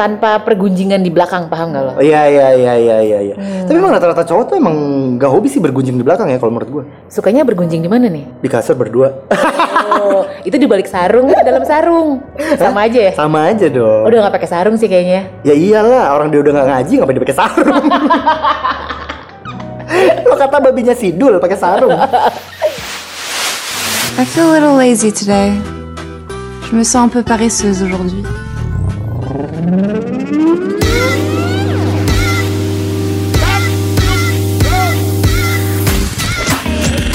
tanpa pergunjingan di belakang paham gak lo? Oh, iya iya iya iya iya. iya. Hmm. Tapi emang rata-rata cowok tuh emang gak hobi sih bergunjing di belakang ya kalau menurut gue. Sukanya bergunjing di mana nih? Di kasur berdua. Oh, itu di balik sarung di dalam sarung. Sama aja ya? Sama aja dong. Udah nggak pakai sarung sih kayaknya. Ya iyalah, orang dia udah gak ngaji ngapain dia pakai sarung. Lo kata babinya sidul pakai sarung. I feel a little lazy today. Je me sens un peu paresseuse aujourd'hui.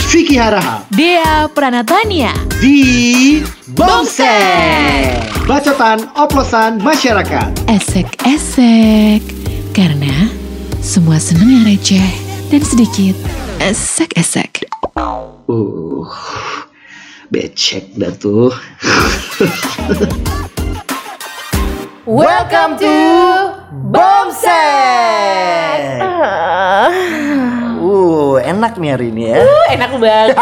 Vicky Haraha Dea Pranatania. di Bomsek Bacotan oplosan masyarakat Esek-esek. Karena semua seneng yang receh dan sedikit esek-esek. Uh, becek dah tuh Welcome to Bomset. Uh, enak nih hari ini ya. Uh, enak banget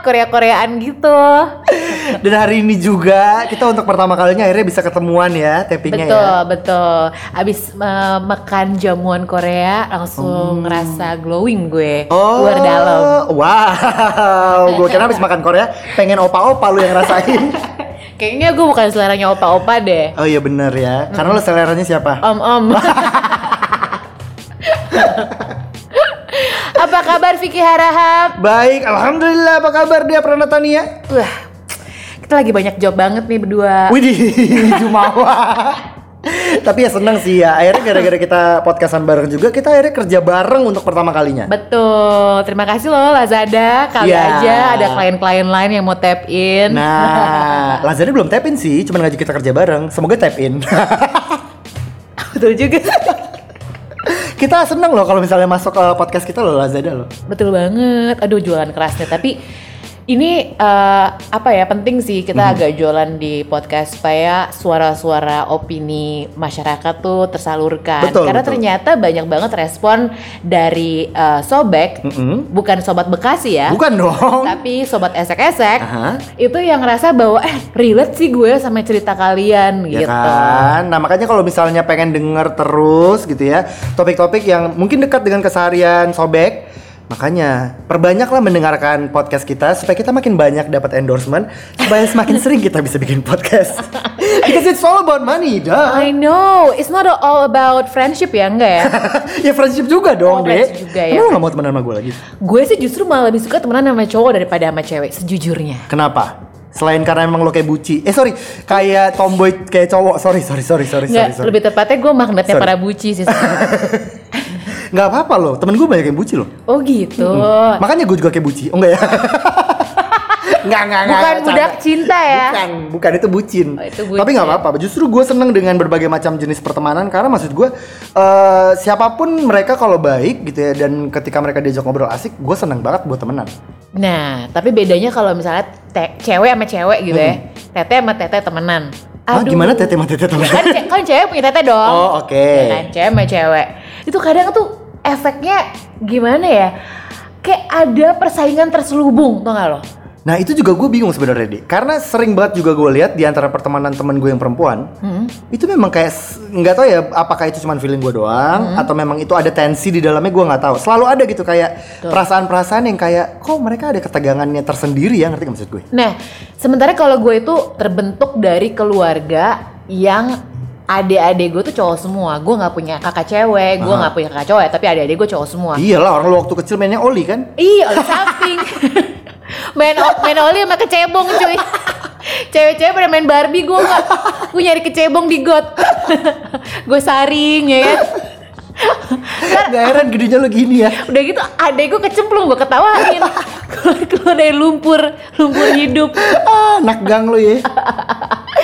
Korea-koreaan gitu. Dan hari ini juga kita untuk pertama kalinya akhirnya bisa ketemuan ya tappingnya Betul, ya. betul. Abis eh, makan jamuan Korea langsung ngerasa glowing gue. Oh, Luar dalam. Wow, gue kira habis makan Korea pengen opa-opa lu yang rasain. Kayaknya gue bukan seleranya opa-opa deh. Oh iya bener ya, karena lu seleranya siapa? Om-om. Apa kabar Vicky Harahap? Baik, alhamdulillah. Apa kabar dia Pranatania? Wah, kita lagi banyak job banget nih berdua. Widih, Jumawa. Tapi ya seneng sih ya. Akhirnya gara-gara kita podcastan bareng juga, kita akhirnya kerja bareng untuk pertama kalinya. Betul, terima kasih loh Lazada. Kali Ya. aja ada klien-klien lain yang mau tap in. Nah, Lazada belum tap in sih, cuma ngajak kita kerja bareng. Semoga tap in. Betul juga. kita seneng loh kalau misalnya masuk ke podcast kita loh Lazada loh. Betul banget. Aduh jualan kerasnya. Tapi ini eh, apa ya penting sih kita Mhm. agak jualan di podcast supaya suara-suara opini masyarakat tuh tersalurkan. Betul, Karena betul. ternyata banyak banget respon dari eh, sobek, Mm-mm. bukan sobat Bekasi ya. Bukan dong. Tapi sobat esek-esek Aha. itu yang ngerasa bahwa eh relate sih gue sama cerita kalian Ya gitu. kan? Nah makanya kalau misalnya pengen denger terus gitu ya Topik-topik yang mungkin dekat dengan keseharian sobek Makanya perbanyaklah mendengarkan podcast kita Supaya kita makin banyak dapat endorsement Supaya semakin sering kita bisa bikin podcast Because it's all about money, dah I know, it's not all about friendship ya enggak ya? Ya friendship juga dong, Oh, deh juga ya. Lu gak mau temenan sama gue lagi? gue sih justru malah lebih suka temenan sama cowok daripada sama cewek sejujurnya. Kenapa? Selain karena emang lo kayak buci Eh sorry, kayak tomboy kayak cowok Sorry, sorry, sorry, sorry, sorry, Enggak, sorry. lebih tepatnya gue magnetnya Sorry. para buci sih. Nggak apa-apa loh, temen gue banyak yang buci loh oh gitu. Makanya gue juga kayak buci. Oh enggak ya? Enggak, enggak, enggak. Bukan canda. budak cinta ya? Bukan, bukan itu bucin. Oh, itu bucin. Tapi nggak apa-apa. Justru gue seneng dengan berbagai macam jenis pertemanan karena maksud gue eh, siapa pun mereka kalau baik gitu ya dan ketika mereka diajak ngobrol asik, gue seneng banget buat temenan. Nah, tapi bedanya kalau misalnya te- cewek sama cewek gitu ya. Tete sama tete temenan. Ah, gimana tete sama tete temenan? Kan, ce- kan cewek punya tete dong. Oh, oke. Ya kan, cewek sama cewek. Itu kadang tuh efeknya gimana ya? Kayak ada persaingan terselubung, tau gak lo? Nah itu juga gue bingung sebenarnya deh, karena sering banget juga gue lihat di antara pertemanan temen gue yang perempuan, Hmm. itu memang kayak nggak tahu ya apakah itu cuma feeling gue doang Hmm. atau memang itu ada tensi di dalamnya gue nggak tahu. Selalu ada gitu kayak perasaan-perasaan yang kayak kok mereka ada ketegangannya tersendiri ya ngerti gak maksud gue? Nah, sementara kalau gue itu terbentuk dari keluarga yang adik-adik gue tuh cowok semua. Gue nggak punya kakak cewek, gue nggak punya kakak cowok, tapi adik-adik gue cowok semua. Iyalah orang lu waktu kecil mainnya oli kan? Iya, oli samping. main main oli sama kecebong cuy. Cewek-cewek pada main Barbie, gue nggak. Gue nyari kecebong di got. gue saring ya kan. Gak heran gedenya lu gini ya. Udah gitu adek gue kecemplung, gue ketawain. Keluar dari lumpur, lumpur hidup. Ah, anak gang lu ya.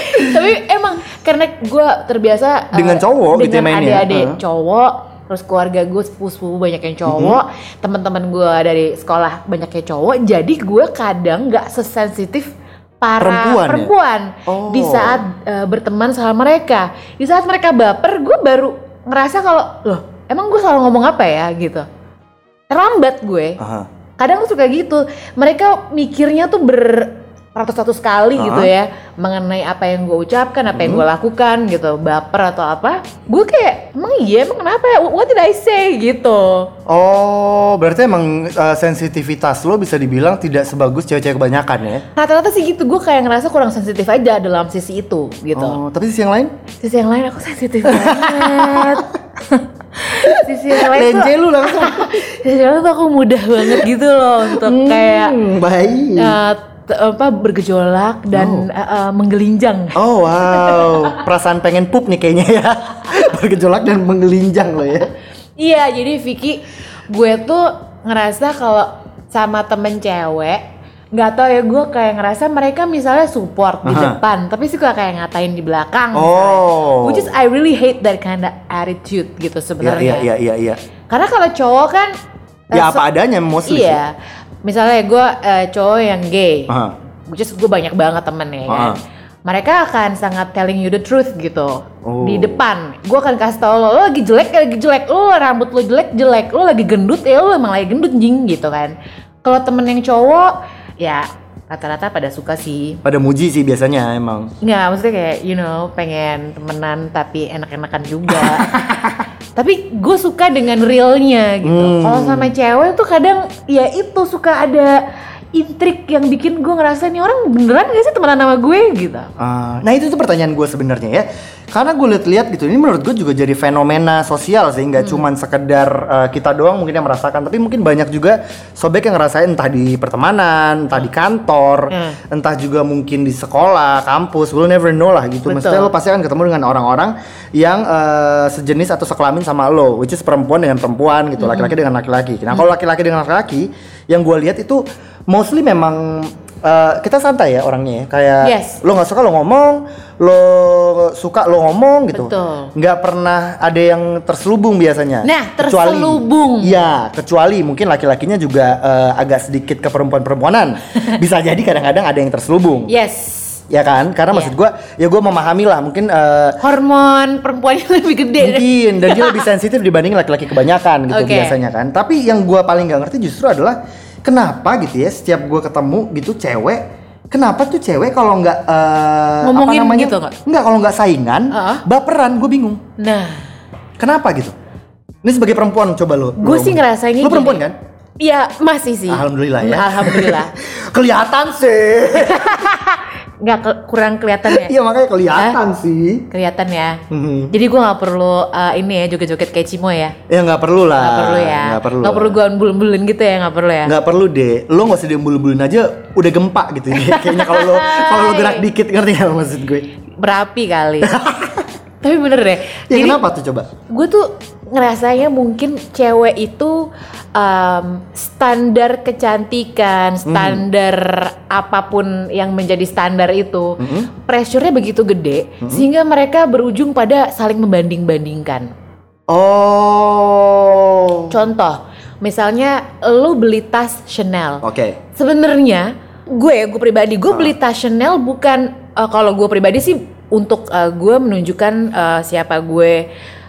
Tapi emang karena gue terbiasa Dengan eh, cowok gitu ya dengan mainnya. adik-adik Heeh. cowok, terus keluarga gue sepupu-sepupu banyak yang cowok, Mm-hmm. teman-teman gue dari sekolah banyak yang cowok, jadi gue kadang nggak sesensitif para Perempuan ya? perempuan Oh. di saat eh, berteman sama mereka. Di saat mereka baper, gue baru ngerasa kalau loh emang gue selalu ngomong apa ya gitu. Terlambat gue Aha. kadang suka gitu mereka mikirnya tuh ber ratus-ratus kali gitu ya mengenai apa yang gue ucapkan, apa yang gue lakukan gitu, baper atau apa, gue kayak emang iya emang kenapa ya? What did I say gitu? Oh, berarti emang uh, sensitivitas lo bisa dibilang tidak sebagus cewek-cewek kebanyakan ya? Rata-rata sih gitu, gue kayak ngerasa kurang sensitif aja dalam sisi itu gitu. Oh, tapi sisi yang lain? Sisi yang lain aku sensitif banget. sisi yang lain tuh, Lenje lu langsung. sisi yang lain tuh aku mudah banget gitu loh untuk kayak Hmm, baik. uh, apa bergejolak dan uh, uh, menggelinjang. Oh wow, perasaan pengen pup nih kayaknya ya. Bergejolak dan menggelinjang lo ya. Iya, jadi Vicky, gue tuh ngerasa kalau sama temen cewek nggak tau ya gue kayak ngerasa mereka misalnya support di Aha. depan tapi suka kayak ngatain di belakang Oh. misalnya. which is I really hate that kind of attitude gitu Iya sebenarnya iya iya iya iya. karena kalau cowok kan eh, Ya so- apa adanya mostly. sih. Misalnya gue eh, cowok yang gay Aha. which is gue banyak banget temen ya kan Aha. mereka akan sangat telling you the truth gitu Oh. di depan gue akan kasih tau lo lo lagi jelek ya lagi jelek lo rambut lo jelek jelek lo lagi gendut ya lo emang lagi gendut jing gitu kan kalau temen yang cowok ya rata-rata pada suka sih Pada muji sih biasanya emang. Nggak, maksudnya kayak you know pengen temenan tapi enak-enakan juga. tapi gue suka dengan realnya gitu. Hmm. Kalau sama cewek tuh kadang ya itu suka ada intrik yang bikin gue ngerasa nih orang beneran gak sih temenan sama gue gitu. Ah, nah itu tuh pertanyaan gue sebenarnya ya. Karena gue lihat-lihat gitu, ini menurut gue juga jadi fenomena sosial sih, nggak cuman sekedar uh, kita doang mungkin yang merasakan, tapi mungkin banyak juga sobek yang ngerasain entah di pertemanan, entah di kantor, Hmm. entah juga mungkin di sekolah, kampus, we'll never know lah gitu. Betul. Maksudnya lo pasti akan ketemu dengan orang-orang yang uh, sejenis atau sekelamin sama lo, which is perempuan dengan perempuan gitu, laki-laki dengan laki-laki. Nah kalau laki-laki dengan laki-laki, yang gue lihat itu mostly memang uh, kita santai ya orangnya ya, kayak Yes. lo nggak suka lo ngomong, lo suka lo ngomong gitu. Nggak pernah ada yang terselubung biasanya. Nah, Kecuali- terselubung. Iya, kecuali mungkin laki-lakinya juga eh, agak sedikit ke perempuan-perempuanan. Bisa jadi kadang-kadang ada yang terselubung. Yes. Ya kan? Karena Iya. maksud gua ya gua memahami lah mungkin eh, Hormon perempuannya lebih gede. mungkin dan dia lebih sensitif dibanding laki-laki kebanyakan gitu Oke. biasanya kan. Tapi yang gua paling nggak ngerti justru adalah kenapa gitu ya setiap gua ketemu gitu cewek Kenapa tuh cewek kalau nggak eh, Ngomongin apa namanya? gitu nggak? Nggak kalau nggak saingan, Heeh. baperan. Gue bingung. Nah, Kenapa gitu? Ini sebagai perempuan coba lo. gue sih ngomong. ngerasainnya Lo perempuan gini. kan? Iya, masih sih. Alhamdulillah ya. Alhamdulillah. kelihatan sih. Nggak ke- kurang kelihatan ya? Iya makanya kelihatan sih. Kelihatan ya. Mhm. Jadi gue nggak perlu uh, ini ya joget-joget kayak Cimo ya. Ya nggak perlu lah. Nggak perlu ya. Nggak perlu. Nggak perlu gue bulun-bulun gitu ya, nggak perlu ya. Nggak perlu deh. Lo nggak usah diembul-embulin aja udah gempa gitu ya. Kayaknya kalau lo kalau lo gerak dikit ngerti nggak maksud gue? Berapi kali. Tapi bener deh. Ya Jadi kenapa tuh coba? gue tuh ngerasanya mungkin cewek itu um, standar kecantikan, Hmm. standar apa pun yang menjadi standar itu, Hmm. pressure-nya begitu gede sehingga mereka berujung pada saling membanding-bandingkan. Oh. Contoh, misalnya lu beli tas Chanel. Oke. Sebenarnya gue, gue pribadi, gue beli tas Chanel bukan eh, kalau gue pribadi sih untuk eh, gue menunjukkan eh, siapa gue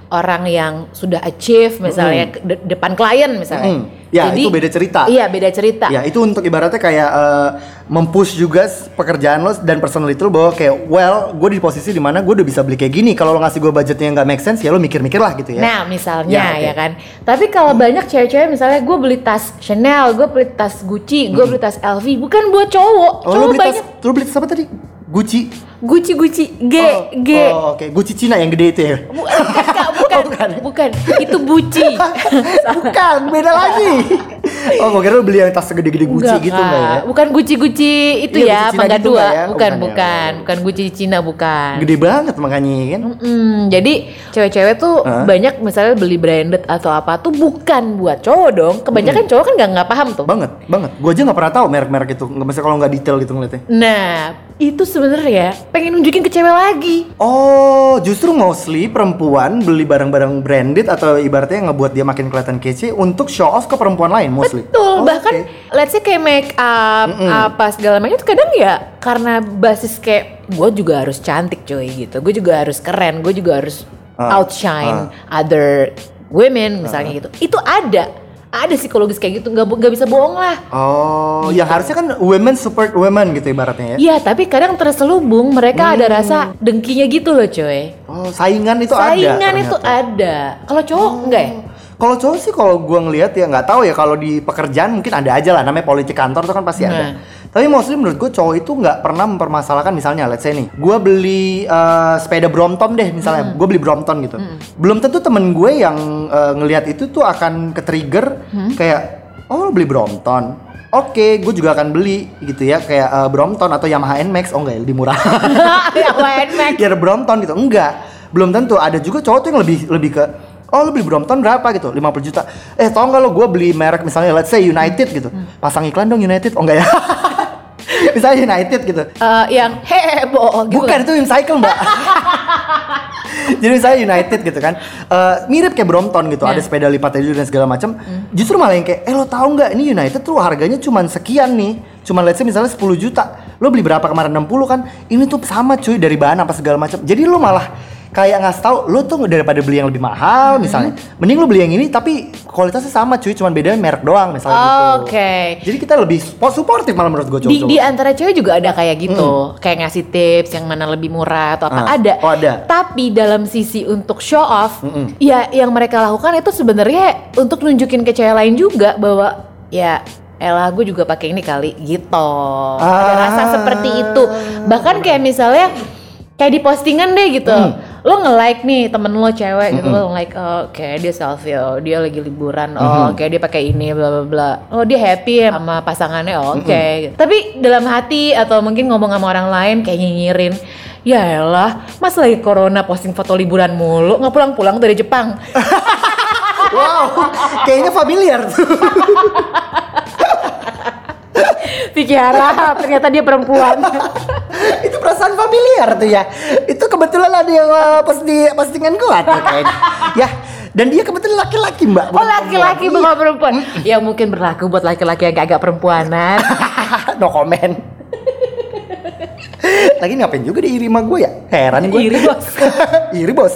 orang yang sudah achieve misalnya ke de- depan klien misalnya. Mm. Ya, itu beda cerita. Iya beda cerita. Ya itu untuk ibaratnya kayak eh, mempush juga pekerjaan lo dan personality lo bahwa kayak well gue di posisi di mana gue udah bisa beli kayak gini kalau lo ngasih gue budgetnya yang nggak make sense ya lo mikir-mikir lah gitu ya. Nah misalnya Ya, oke. ya kan. Tapi kalau banyak cewek-cewek misalnya gue beli tas Chanel, gue beli tas Gucci, gue beli tas LV, bukan buat cowok. oh lo cowok beli tas banyak lo beli tas apa tadi? Gucci. Gucci Gucci G oh, G. Oh, oke. Gucci Cina yang gede itu ya. Bu- Kak, bukan, Oh, bukan. bukan, itu buci. Bukan, beda lagi. Oh, gue kira lo beli yang tas segede-gede Gucci Enggak, gitu Kak. enggak ya? Bukan Gucci Gucci itu Iya, ya, Gucci Mangga gitu Dua. ya? Bukan, bukan ya. bukan, bukan Gucci Cina bukan. Gede banget makanya kan. Mm, jadi cewek-cewek tuh Hah? banyak misalnya beli branded atau apa tuh bukan buat cowok dong. Kebanyakan cowok kan nggak nggak paham tuh. Banget, banget. Gue aja nggak pernah tahu merek-merek itu. Nggak bisa kalau nggak detail gitu ngeliatnya. Nah, itu sebenarnya pengen nunjukin ke cewek lagi. Oh, justru mostly perempuan beli barang-barang branded atau ibaratnya yang ngebuat dia makin kelihatan kece untuk show off ke perempuan lain mostly. Betul, Oh, bahkan oke. let's say kayak make up apa segala macam itu kadang ya karena basis kayak gue juga harus cantik cuy gitu. Gue juga harus keren, gue juga harus Ah, outshine other women misalnya gitu. Itu ada ada psikologis kayak gitu nggak nggak bisa bohong lah Oh, yang harusnya kan women support women gitu ibaratnya ya. Iya, tapi kadang terselubung mereka ada rasa dengkinya gitu loh, coy. Oh, saingan itu ada. Saingan itu ada. Kalau cowok enggak ya? Kalau cowok sih kalau gua ngelihat ya nggak tahu ya kalau di pekerjaan mungkin ada aja lah namanya politik kantor tuh kan pasti ada. Nah. Tapi mostly menurut gue cowok itu nggak pernah mempermasalahkan misalnya let's say nih, gue beli eh, sepeda Brompton deh misalnya, gue beli Brompton gitu. Belum tentu temen gue yang eh, ngelihat itu tuh akan ke trigger kayak oh lo beli Brompton. Oke, gue juga akan beli gitu ya kayak eh, Brompton atau Yamaha NMAX. Oh enggak ya lebih murah. Lain Mac. biar Brompton gitu enggak belum tentu ada juga cowok tuh yang lebih lebih ke oh lu beli Brompton berapa gitu? 50 juta. Eh tau nggak lo gue beli merek misalnya let's say United gitu. Pasang iklan dong United oh enggak ya? Misalnya United gitu. Eh, yang heboh gitu. bukan itu Cycle mbak. Jadi misalnya United gitu kan. Eh, mirip kayak Brompton gitu Ya. ada sepeda lipat aja dan segala macam justru malah yang kayak eh lo tahu nggak ini United tuh harganya cuman sekian nih. Cuman let's say misalnya 10 juta. Lo beli berapa kemarin? 60 kan? Ini tuh sama cuy dari bahan apa segala macam jadi lo malah kayak ngasih tahu lo tuh daripada beli yang lebih mahal misalnya mending lo beli yang ini tapi kualitasnya sama cuy cuman bedanya merek doang misalnya gitu Oke. jadi kita lebih suportif malah menurut gue Di, cowok di antara cewek juga ada kayak gitu, kayak ngasih tips yang mana lebih murah atau apa Ah. ada. Oh, ada. Tapi dalam sisi untuk show off, ya yang mereka lakukan itu sebenarnya untuk nunjukin ke cewek lain juga bahwa ya Elah gue juga pakai ini kali gitu. Ada Ah. rasa seperti itu. Bahkan kayak misalnya kayak di postingan deh gitu. Lo nge-like nih temen lo cewek gitu lo nge-like oh, kayak dia selfie oh dia lagi liburan oh kayak dia pakai ini bla bla bla. Oh dia happy ya sama pasangannya oh, oke. Tapi dalam hati atau mungkin ngomong sama orang lain kayak nyinyirin Ya elah, mas lagi corona posting foto liburan mulu, nggak pulang-pulang dari Jepang. wow kayaknya familiar tuh Vicky ternyata dia perempuan. itu perasaan familiar tuh ya itu kebetulan ada yang uh, pas di postingan gua tuh kayaknya ya dan dia kebetulan laki-laki mbak Oh laki-laki bukan perempuan. Ya mungkin berlaku buat laki-laki yang agak perempuanan. no comment lagi ngapain juga di iri sama gue ya heran gue Iri, bos. iri bos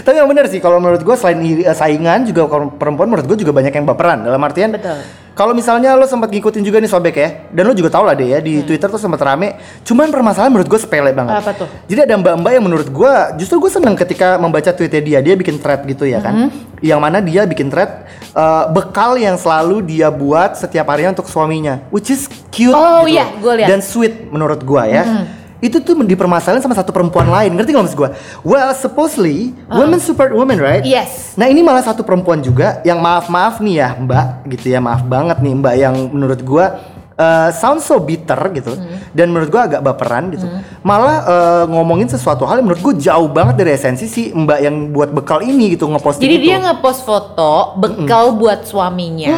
tapi yang bener sih kalau menurut gue selain iri, eh, saingan juga kalau perempuan menurut gue juga banyak yang baperan dalam artian Betul. Kalau misalnya lo sempat ngikutin juga nih sobek ya dan lo juga tau lah deh ya di twitter tuh sempat rame cuman permasalahan menurut gue sepele banget Hmm. Apa tuh? jadi ada mbak-mbak yang menurut gue justru gue seneng ketika membaca tweetnya dia dia bikin thread gitu ya kan Hmm. yang mana dia bikin thread eh, bekal yang selalu dia buat setiap harinya untuk suaminya which is cute Oh, gitu iya, gua lihat. dan sweet menurut gue ya itu tuh dipermasalahin sama satu perempuan lain ngerti nggak maksud gue well supposedly women support women right? Yes. Nah ini malah satu perempuan juga yang maaf maaf nih ya mbak gitu ya maaf banget nih mbak yang menurut gua eh, sound so bitter gitu dan menurut gua agak baperan gitu malah eh, ngomongin sesuatu hal yang menurut gua jauh banget dari esensi si mbak yang buat bekal ini gitu ngepost Jadi gitu. dia ngepost foto bekal buat suaminya.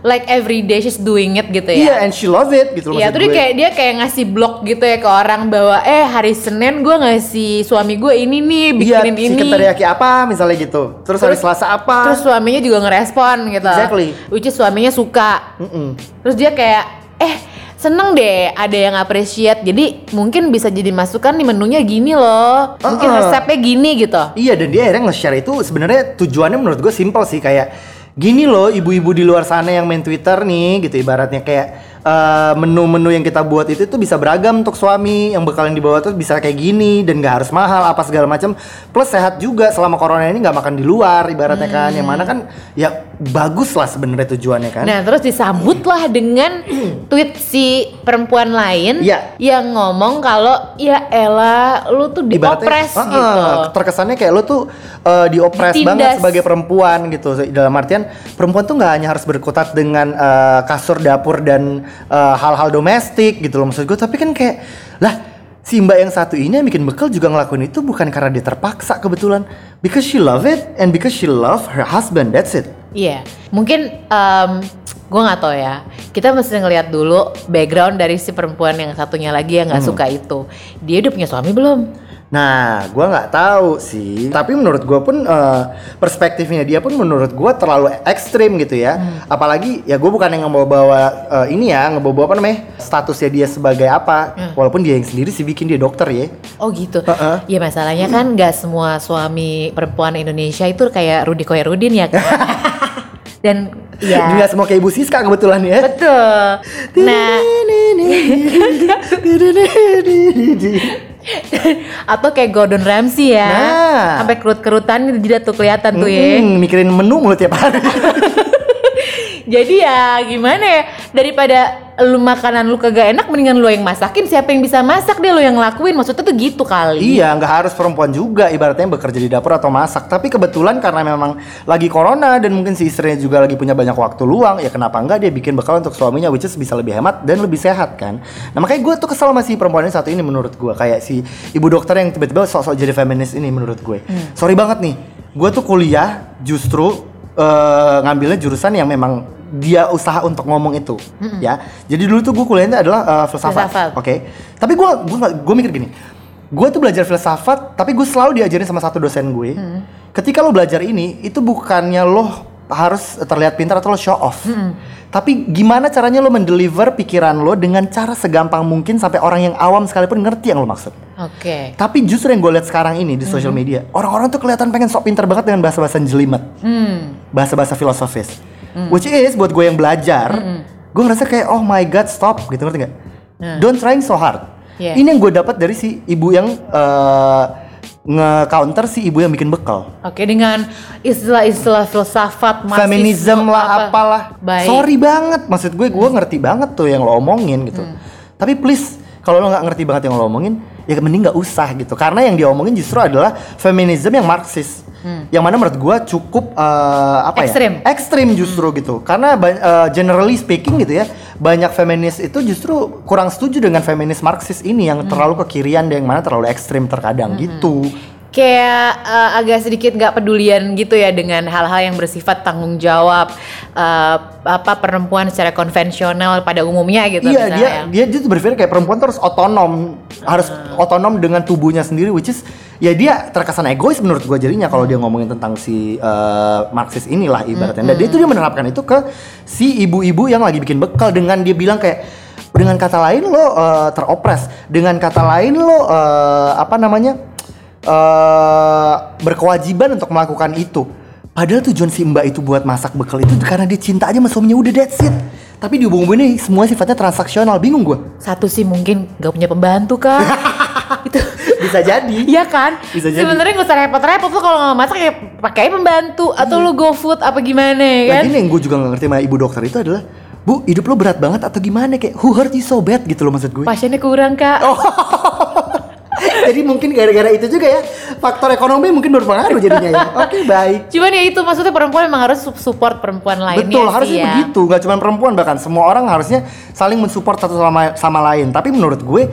Like every day she's doing it gitu Iya ya. and she love it gitu Iya, tuh dia kayak dia kayak ngasih blog gitu ya ke orang bahwa eh hari Senin gue ngasih suami gue ini nih Iya, bikinin ini. chicken teriyaki apa misalnya gitu. Terus, hari Terus- Selasa apa? Terus suaminya juga ngerespon gitu. Exactly. Which is suaminya suka. Mm-mm. Terus dia kayak eh seneng deh ada yang appreciate. Jadi mungkin bisa jadi masukan nih menunya gini loh. Mungkin Uh-uh. resepnya gini gitu. Iya dan dia akhirnya nge-share itu sebenarnya tujuannya menurut gue simpel sih kayak gini loh ibu-ibu di luar sana yang main Twitter nih gitu ibaratnya kayak eh, menu-menu yang kita buat itu tuh bisa beragam untuk suami yang bekal yang dibawa tuh bisa kayak gini dan gak harus mahal apa segala macam plus sehat juga selama corona ini nggak makan di luar ibaratnya kan yang mana kan ya bagus lah sebenarnya tujuannya kan Nah terus disambutlah dengan tweet si perempuan lain Iya. yang ngomong kalau ya Ella lu tuh Ibaratnya, diopres Heeh, gitu. terkesannya kayak lo tuh uh, diopres Ditindas. banget sebagai perempuan gitu dalam artian perempuan tuh nggak hanya harus berkutat dengan uh, kasur dapur dan uh, hal-hal domestik gitu loh maksud gue tapi kan kayak lah si mbak yang satu ini yang bikin bekal juga ngelakuin itu bukan karena dia terpaksa kebetulan because she love it and because she love her husband that's it Iya, mungkin gue nggak tahu ya. Kita mesti ngeliat dulu background dari si perempuan yang satunya lagi yang nggak Hmm. suka itu. Dia udah punya suami belum? Nah, gua nggak tahu sih. Tapi menurut gua pun eh, perspektifnya dia pun menurut gua terlalu ekstrim gitu ya. Apalagi ya gue bukan yang ngebawa-bawa eh, ini ya, ngebawa-bawa apa namanya statusnya dia sebagai apa. Walaupun dia yang sendiri sih bikin dia dokter ya. Oh gitu. Heeh. Ya masalahnya kan nggak semua suami perempuan Indonesia itu kayak Rudi Koyerudin ya kan. dan ya Nggak semua kayak Ibu Siska kebetulan ya. betul nah atau kayak Gordon Ramsay ya Nah. sampai kerut-kerutan di jidat tuh kelihatan tuh ya Hmm, mikirin menu mulu tiap hari. jadi ya gimana ya daripada lu makanan lu kagak enak mendingan lu yang masakin. Siapa yang bisa masak deh lu yang ngelakuin maksudnya tuh gitu kali. Iya, nggak harus perempuan juga. Ibaratnya bekerja di dapur atau masak. Tapi kebetulan karena memang lagi corona dan mungkin si istrinya juga lagi punya banyak waktu luang, ya kenapa enggak dia bikin bekal untuk suaminya which is bisa lebih hemat dan lebih sehat kan. Nah makanya gue tuh kesel sama si perempuan ini satu ini menurut gue. Kayak si ibu dokter yang tiba-tiba sok-sok jadi feminis ini menurut gue. Sorry banget nih, gue tuh kuliah justru eh, ngambilnya jurusan yang memang dia usaha untuk ngomong itu ya. Jadi dulu tuh gue kuliahnya adalah eh, filsafat, Filsafat. oke. Tapi gue gue gue mikir gini gue tuh belajar filsafat tapi gue selalu diajarin sama satu dosen gue ketika lo belajar ini itu bukannya lo harus terlihat pintar atau lo show off. Tapi gimana caranya lo mendeliver pikiran lo dengan cara segampang mungkin sampai orang yang awam sekalipun ngerti yang lo maksud? Oke. Tapi justru yang gue lihat sekarang ini di social media orang-orang tuh kelihatan pengen sok pintar banget dengan bahasa-bahasa jelimet. Hmm bahasa-bahasa filosofis which is buat gue yang belajar gue ngerasa kayak oh my god stop gitu ngerti nggak don't trying so hard Yeah. ini yang gue dapat dari si ibu yang eh, nge-counter si ibu yang bikin bekal Oke dengan istilah-istilah filsafat marxisme, feminism lah apa. apalah Baik. sorry banget maksud gue gue ngerti banget tuh yang lo omongin gitu Hmm. tapi please kalau lo nggak ngerti banget yang lo omongin ya mending nggak usah gitu. Karena yang diomongin justru adalah feminism yang marxis. Yang mana menurut gue cukup eh, apa Hmm. Ekstrim. ya ekstrim justru gitu. Karena eh, generally speaking gitu ya banyak feminis itu justru kurang setuju dengan feminis marxis ini yang Hmm. terlalu ke kirian dan yang mana terlalu ekstrim terkadang gitu kayak eh, agak sedikit nggak pedulian gitu ya dengan hal-hal yang bersifat tanggung jawab eh, apa perempuan secara konvensional pada umumnya gitu Iya dia dia dia tuh berpikir kayak perempuan tuh harus otonom harus otonom dengan tubuhnya sendiri which is ya dia terkesan egois menurut gua jadinya kalau dia ngomongin tentang si eh, Marxis inilah ibaratnya. Dan dia itu dia menerapkan itu ke si ibu-ibu yang lagi bikin bekal dengan dia bilang kayak dengan kata lain lo eh, teropres, dengan kata lain lo eh, apa namanya eh berkewajiban untuk melakukan itu. Padahal tujuan si mbak itu buat masak bekal itu karena dia cinta aja sama suaminya udah that's it. Tapi di hubungan ini semua sifatnya transaksional, bingung gue. satu sih mungkin nggak punya pembantu kan itu Bisa jadi. Iya kan? Bisa jadi. Sebenarnya gak usah repot-repot tuh kalau nggak masak ya pakai pembantu atau lu go food apa gimana ya kan? Lagi nih yang gue juga gak ngerti sama ibu dokter itu adalah Bu, hidup lo berat banget atau gimana? Kayak who hurt you so bad gitu loh maksud gue. Pasiennya kurang kak. Oh. Jadi mungkin gara-gara itu juga ya faktor ekonomi mungkin berpengaruh jadinya ya. Oke baik. Cuman ya itu maksudnya perempuan emang harus su- support perempuan lainnya Betul, sih harusnya ya. begitu. Gak cuma perempuan bahkan semua orang harusnya saling mensupport satu sama sama lain. Tapi menurut gue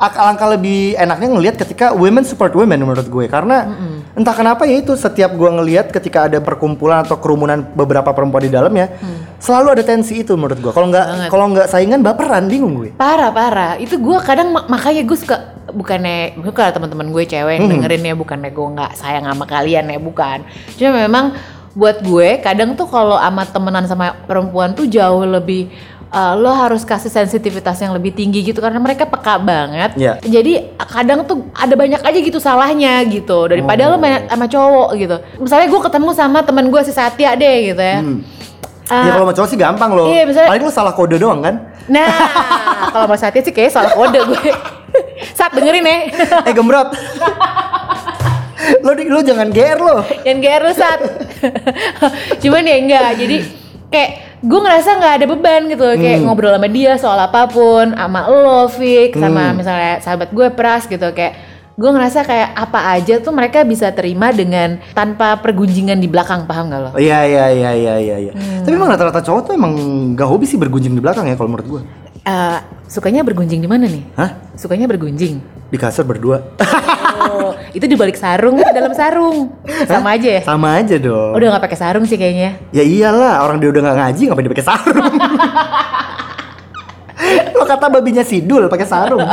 alangkah lebih enaknya ngelihat ketika women support women menurut gue karena entah kenapa ya itu setiap gue ngelihat ketika ada perkumpulan atau kerumunan beberapa perempuan di dalamnya selalu ada tensi itu menurut gue. Kalau nggak kalau nggak saingan baperan bingung gue. Parah parah. Itu gue kadang ma- makanya gue suka bukannya gue kalau teman-teman gue cewek yang Hmm. dengerin ya bukannya gue nggak sayang sama kalian ya bukan. Cuma memang buat gue kadang tuh kalau sama temenan sama perempuan tuh jauh lebih uh, lo harus kasih sensitivitas yang lebih tinggi gitu karena mereka peka banget. Iya. Jadi kadang tuh ada banyak aja gitu salahnya gitu daripada lo main sama cowok gitu. Misalnya gue ketemu sama temen gue si Satya deh gitu ya. Ah, ya kalau sama cowok sih gampang loh. iya, misalnya- Paling lo salah kode doang kan? Nah, kalau Mas Satya sih kayaknya salah kode gue. Sat dengerin ya. eh gembrot. lo lo jangan GR lo. Yang GR lu Sat. Cuman ya enggak, jadi kayak gue ngerasa nggak ada beban gitu kayak ngobrol sama dia soal apa pun sama lo Fik sama misalnya sahabat gue Pras gitu kayak gue ngerasa kayak apa aja tuh mereka bisa terima dengan tanpa pergunjingan di belakang paham gak lo? Iya iya iya iya iya. iya. Hmm. Tapi emang rata-rata cowok tuh emang gak hobi sih bergunjing di belakang ya kalau menurut gue. Eh, sukanya bergunjing di mana nih? Hah? Sukanya bergunjing. Di kasur berdua. Oh, itu di balik sarung, dalam sarung. Sama aja ya? Sama aja dong. Udah nggak pakai sarung sih kayaknya. Ya iyalah, orang dia udah gak ngaji ngapain dia pakai sarung. Lo kata babinya sidul pakai sarung.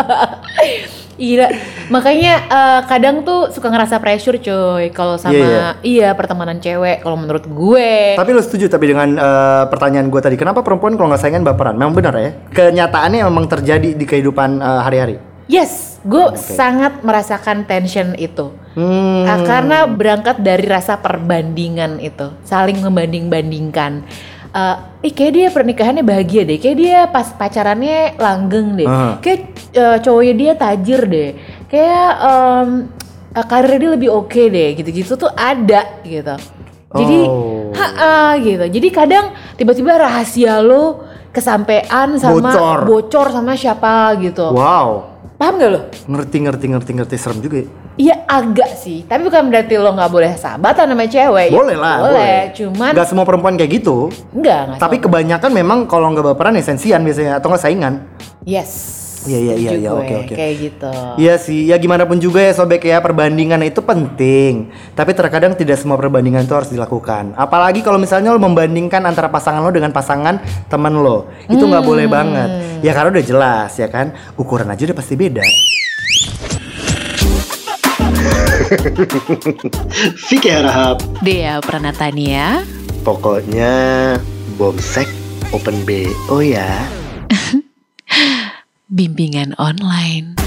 Iya, makanya eh, kadang tuh suka ngerasa pressure coy kalau sama Iya, iya pertemanan cewek kalau menurut gue. tapi lo setuju tapi dengan eh, pertanyaan gue tadi, kenapa perempuan kalau nggak saingan baperan? Memang benar ya? Kenyataannya memang terjadi di kehidupan eh, hari-hari. Yes, gue sangat merasakan tension itu. Hmm. Ah, karena berangkat dari rasa perbandingan itu, saling membanding-bandingkan. Eh, ih kayak dia pernikahannya bahagia deh, kayak dia pas pacarannya langgeng deh, Ah. kayak eh, cowoknya dia tajir deh, kayak em, eh, karirnya dia lebih oke deh, gitu-gitu tuh ada gitu. Jadi, Oh. ha gitu. Jadi kadang tiba-tiba rahasia lo kesampean sama Bocor. bocor sama siapa gitu. Wow. Paham gak lo? Ngerti ngerti ngerti ngerti serem juga. ya. Iya agak sih, tapi bukan berarti lo nggak boleh sahabatan sama cewek. Boleh lah, boleh. Cuman Gak semua perempuan kayak gitu. enggak, enggak Tapi semua. kebanyakan memang kalau nggak baperan ya sensian biasanya atau nggak saingan. yes. Iya, iya, iya, iya, oke, oke. Kayak gitu. Iya sih, ya gimana pun juga ya sobek ya perbandingan itu penting. Tapi terkadang tidak semua perbandingan itu harus dilakukan. Apalagi kalau misalnya lo membandingkan antara pasangan lo dengan pasangan teman lo, itu nggak Hmm. boleh banget. Ya karena udah jelas ya kan, ukuran aja udah pasti beda. Vicky Harahap. Dea Pranatania. Pokoknya bomsek open BO ya. Bimbingan online.